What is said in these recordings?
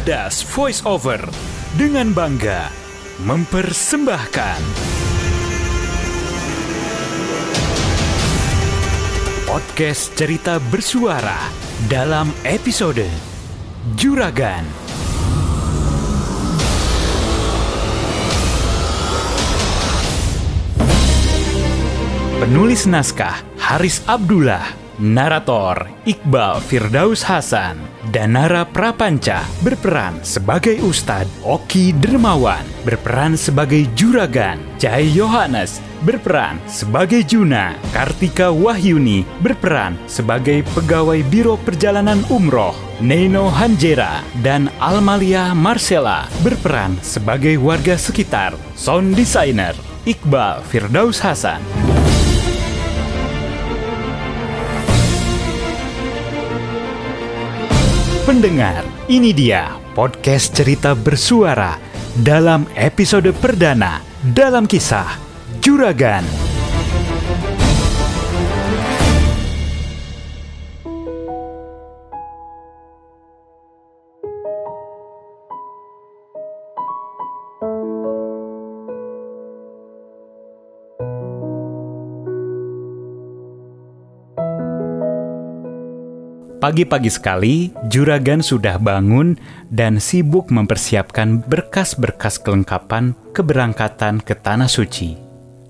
Badas Voice Over dengan bangga mempersembahkan podcast cerita bersuara dalam episode Juragan. Penulis naskah Haris Abdullah, narator Iqbal Firdaus Hasan, dan Nara Prapanca berperan sebagai Ustadz Oki Dermawan, berperan sebagai Juragan, Cahaya Yohanes, berperan sebagai Juna, Kartika Wahyuni berperan sebagai pegawai Biro Perjalanan Umroh, Neno Hanjera dan Almalia Marcella berperan sebagai warga sekitar, sound designer Iqbal Firdaus Hasan. Pendengar, ini dia podcast cerita bersuara dalam episode perdana dalam kisah Juragan. Pagi-pagi sekali, Juragan sudah bangun dan sibuk mempersiapkan berkas-berkas kelengkapan keberangkatan ke Tanah Suci.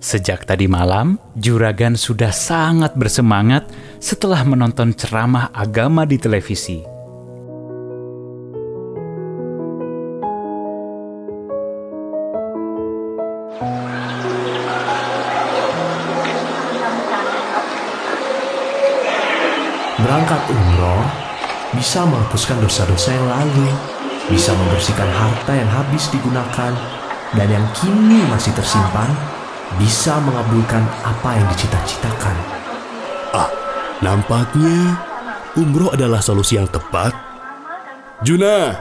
Sejak tadi malam, Juragan sudah sangat bersemangat setelah menonton ceramah agama di televisi. Berangkat umroh bisa menghapuskan dosa-dosa yang lalu, bisa membersihkan harta yang habis digunakan, dan yang kini masih tersimpan bisa mengabulkan apa yang dicita-citakan. Ah, nampaknya umroh adalah solusi yang tepat. Juna,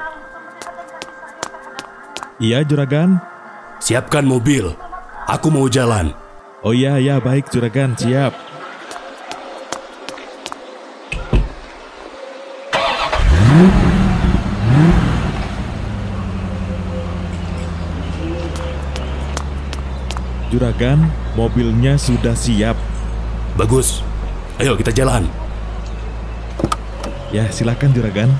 Iya, Juragan. siapkan mobil. Aku mau jalan. Oh iya, ya baik, Juragan. Siap. Juragan, mobilnya sudah siap. Bagus. Ayo kita jalan. Ya, silakan Juragan.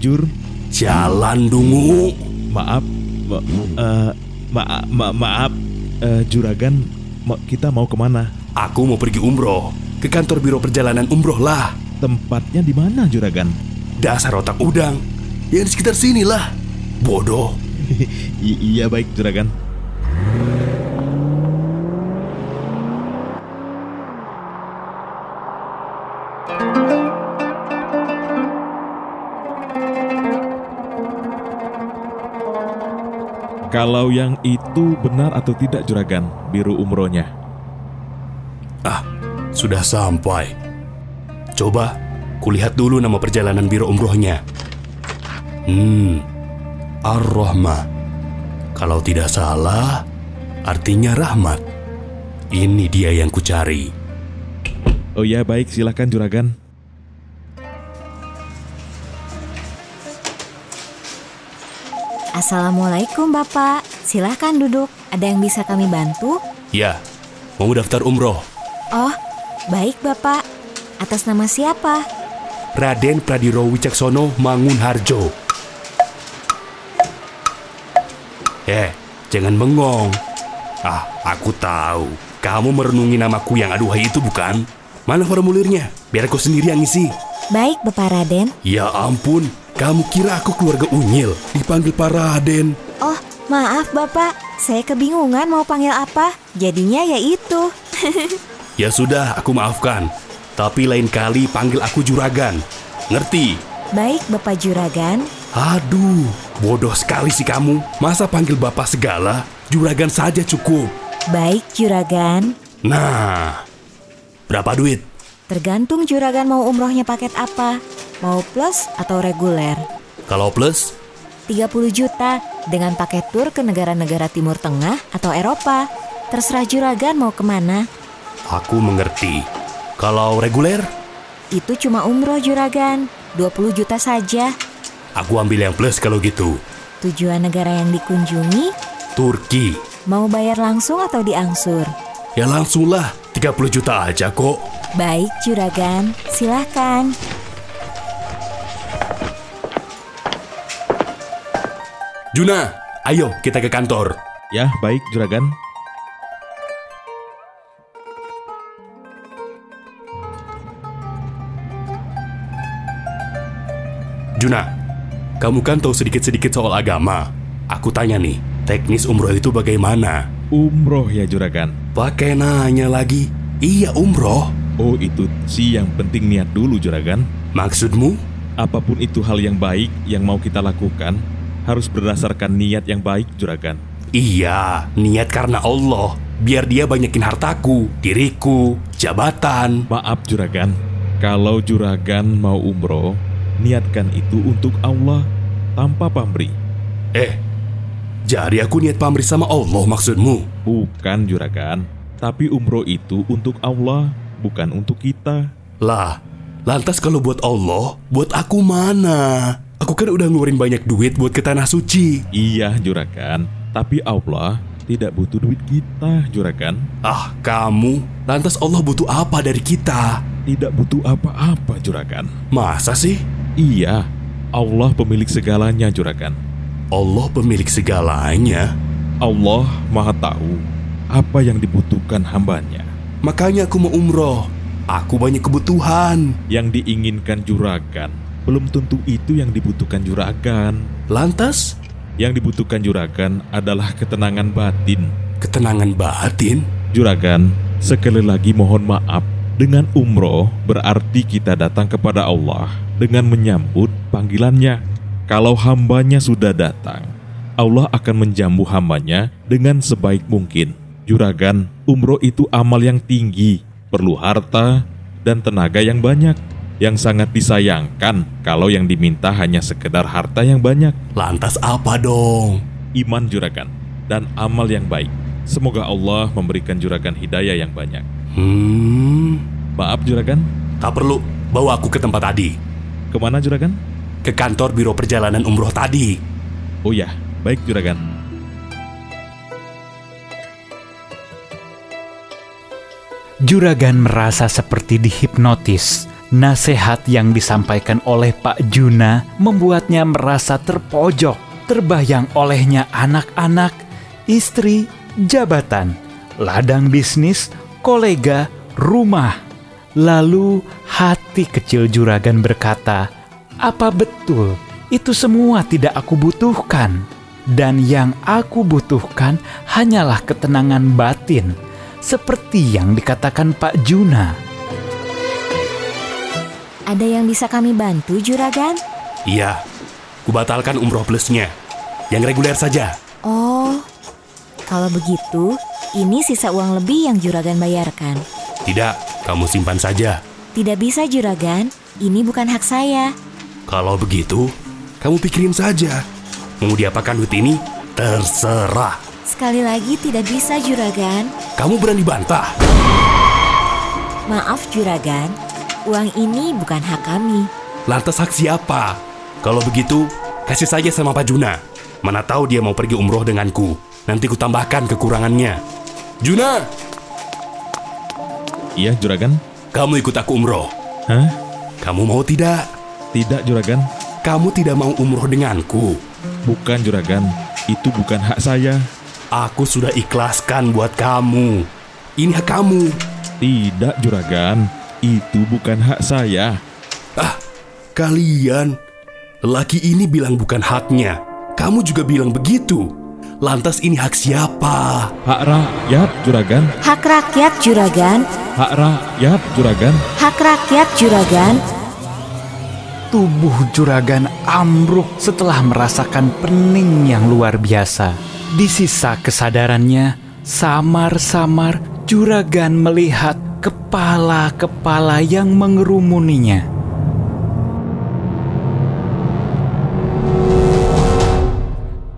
Jur, Jalan dungu. maaf, ma- eh, ma- ma- maaf, eh, Juragan, ma- kita mau ke mana? Aku mau pergi umroh. Ke kantor biro perjalanan umroh lah. Tempatnya di mana, Juragan? Dasar otak udang. Yang di sekitar sini lah. Bodoh. Iya baik, Juragan. Kalau yang itu benar atau tidak, Juragan, biru umrohnya? Ah, sudah sampai. Coba kulihat dulu nama perjalanan biro umrohnya. Hmm, Ar-Rahmah. Kalau tidak salah, artinya rahmat. Ini dia yang kucari. Oh ya, baik, silakan, Juragan. Assalamualaikum Bapak, silahkan duduk. Ada yang bisa kami bantu? Ya, mau daftar umroh. Oh, baik Bapak. Atas nama siapa? Raden Pradiro Wicaksono Mangunharjo. Eh, jangan bengong. Ah, aku tahu. Kamu merenungi namaku yang aduhai itu bukan? Mana formulirnya? Biar aku sendiri yang ngisi. Baik Bapak Raden. Ya ampun, kamu kira aku keluarga Unyil? Dipanggil Pak Raden. Oh, maaf Bapak. Saya kebingungan mau panggil apa. Jadinya ya itu. Ya sudah, aku maafkan. Tapi lain kali panggil aku Juragan. Ngerti? Baik Bapak Juragan. Aduh, bodoh sekali sih kamu. Masa panggil bapak segala? Juragan saja cukup. Baik Juragan. Nah, berapa duit? Tergantung Juragan mau umrohnya paket apa. Mau plus atau reguler. Kalau plus, 30 juta dengan paket tur ke negara-negara Timur Tengah atau Eropa. Terserah Juragan mau ke mana. Aku mengerti. Kalau reguler, Itu cuma umroh juragan, 20 juta saja. aku ambil yang plus kalau gitu. Tujuan negara yang dikunjungi, Turki. mau bayar langsung atau diangsur? Ya langsung lah, 30 juta aja kok. Baik juragan, silahkan. Juna, ayo kita ke kantor. Ya, baik Juragan. Juna, kamu kan tahu sedikit-sedikit soal agama. Aku tanya nih, teknis umroh itu bagaimana? Umroh ya Juragan. Pakai nanya lagi. Iya umroh. Oh, itu sih yang penting niat dulu Juragan. Maksudmu? Apa pun itu hal yang baik yang mau kita lakukan, harus berdasarkan niat yang baik Juragan. Iya, niat karena Allah. Biar dia banyakin hartaku, diriku, jabatan. Maaf Juragan, kalau Juragan mau umroh, niatkan itu untuk Allah tanpa pamrih. Eh, jadi aku niat pamrih sama Allah maksudmu? Bukan Juragan, tapi umroh itu untuk Allah, bukan untuk kita. Lah, lantas kalau buat Allah, buat aku mana? Aku kan udah ngeluarin banyak duit buat ke tanah suci. Iya Juragan, tapi Allah tidak butuh duit kita Juragan. Ah, kamu. Lantas Allah butuh apa dari kita? Tidak butuh apa-apa Juragan. Masa sih? Iya, Allah pemilik segalanya Juragan. Allah pemilik segalanya. Allah maha tahu apa yang dibutuhkan hambanya. Makanya aku mau umroh. Aku banyak kebutuhan. Yang diinginkan Juragan belum tentu itu yang dibutuhkan Juragan. Lantas, Yang dibutuhkan Juragan adalah ketenangan batin. ketenangan batin? Juragan, sekali lagi mohon maaf. Dengan umroh berarti kita datang kepada Allah dengan menyambut panggilannya. Kalau hambanya sudah datang, Allah akan menjamu hambanya dengan sebaik mungkin. Juragan, umroh itu amal yang tinggi, perlu harta dan tenaga yang banyak. Yang sangat disayangkan kalau yang diminta hanya sekedar harta yang banyak. Lantas apa dong? Iman juragan dan amal yang baik. Semoga Allah memberikan juragan hidayah yang banyak. Hmm, Maaf juragan, tak perlu. Bawa aku ke tempat tadi. ke mana juragan? Ke kantor biro perjalanan umroh tadi. Oh ya, baik juragan. Juragan merasa seperti dihipnotis. Nasihat yang disampaikan oleh Pak Juna membuatnya merasa terpojok, terbayang olehnya anak-anak, istri, jabatan, ladang bisnis, kolega, rumah. Lalu hati kecil juragan berkata, "Apa betul itu semua tidak aku butuhkan?" Dan yang aku butuhkan hanyalah ketenangan batin, seperti yang dikatakan Pak Juna. Ada yang bisa kami bantu juragan? Iya, kubatalkan umroh plusnya. Yang reguler saja. Oh, kalau begitu, ini sisa uang lebih yang juragan bayarkan. Tidak, kamu simpan saja. Tidak bisa juragan, ini bukan hak saya. Kalau begitu, kamu pikirin saja. Mau diapakan duit ini? Terserah. Sekali lagi tidak bisa juragan. Kamu berani bantah? Maaf juragan, uang ini bukan hak kami. Lantas hak siapa? Kalau begitu, kasih saja sama Pak Juna. Mana tahu dia mau pergi umroh denganku. Nanti ku tambahkan kekurangannya. Juna, Iya juragan? kamu ikut aku umroh. Hah? Kamu mau tidak? Tidak juragan? Kamu tidak mau umroh denganku. Bukan juragan, itu bukan hak saya. Aku sudah ikhlaskan buat kamu. Ini hak kamu. Tidak juragan, itu bukan hak saya. Ah, kalian. Lelaki ini bilang bukan haknya. Kamu juga bilang begitu. Lantas ini hak siapa? Hak rakyat juragan, Hak rakyat juragan, hak rakyat juragan. hak rakyat juragan. Tubuh juragan ambruk setelah merasakan pening yang luar biasa. Di sisa kesadarannya, samar-samar juragan melihat kepala-kepala yang mengerumuninya.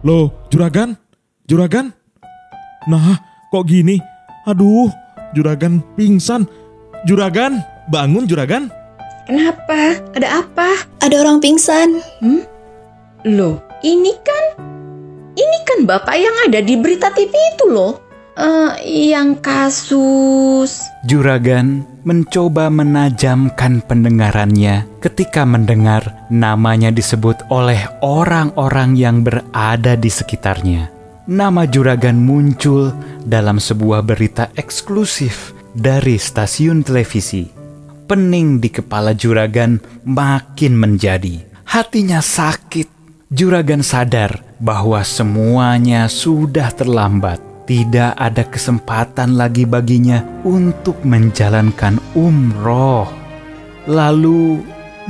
Loh, juragan? Juragan? Nah, kok gini? Aduh, juragan pingsan. Juragan? bangun juragan. Kenapa? Ada apa? Ada orang pingsan. Loh, ini kan ini kan Bapak yang ada di berita TV itu loh. Eh, yang kasus Juragan mencoba menajamkan pendengarannya ketika mendengar namanya disebut oleh orang-orang yang berada di sekitarnya. Nama Juragan muncul dalam sebuah berita eksklusif dari stasiun televisi. Pening di kepala Juragan makin menjadi. Hatinya sakit. Juragan sadar bahwa semuanya sudah terlambat. Tidak ada kesempatan lagi baginya untuk menjalankan umroh. Lalu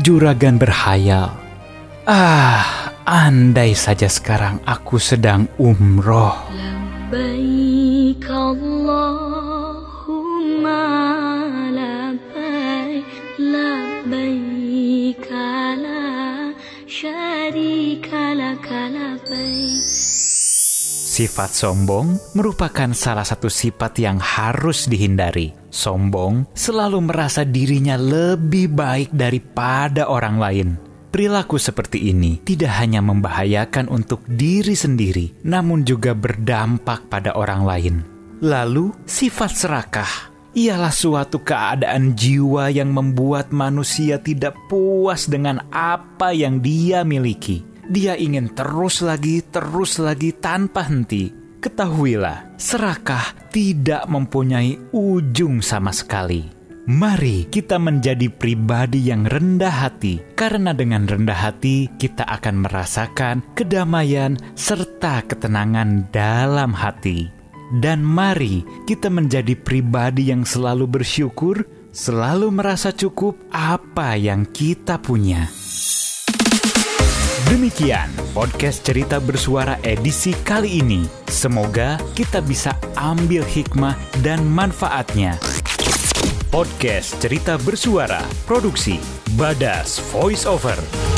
Juragan berhayal, "Ah, Andai saja sekarang aku sedang umroh. Sifat sombong merupakan salah satu sifat yang harus dihindari. Sombong selalu merasa dirinya lebih baik daripada orang lain Perilaku seperti ini tidak hanya membahayakan untuk diri sendiri, namun juga berdampak pada orang lain. Lalu, sifat serakah ialah suatu keadaan jiwa yang membuat manusia tidak puas dengan apa yang dia miliki. Dia ingin terus lagi, terus lagi tanpa henti. Ketahuilah, serakah tidak mempunyai ujung sama sekali. Mari kita menjadi pribadi yang rendah hati, karena dengan rendah hati kita akan merasakan kedamaian serta ketenangan dalam hati. Dan mari kita menjadi pribadi yang selalu bersyukur, selalu merasa cukup apa yang kita punya. Demikian podcast cerita bersuara edisi kali ini. Semoga kita bisa ambil hikmah dan manfaatnya. Podcast cerita bersuara produksi Badas Voice Over.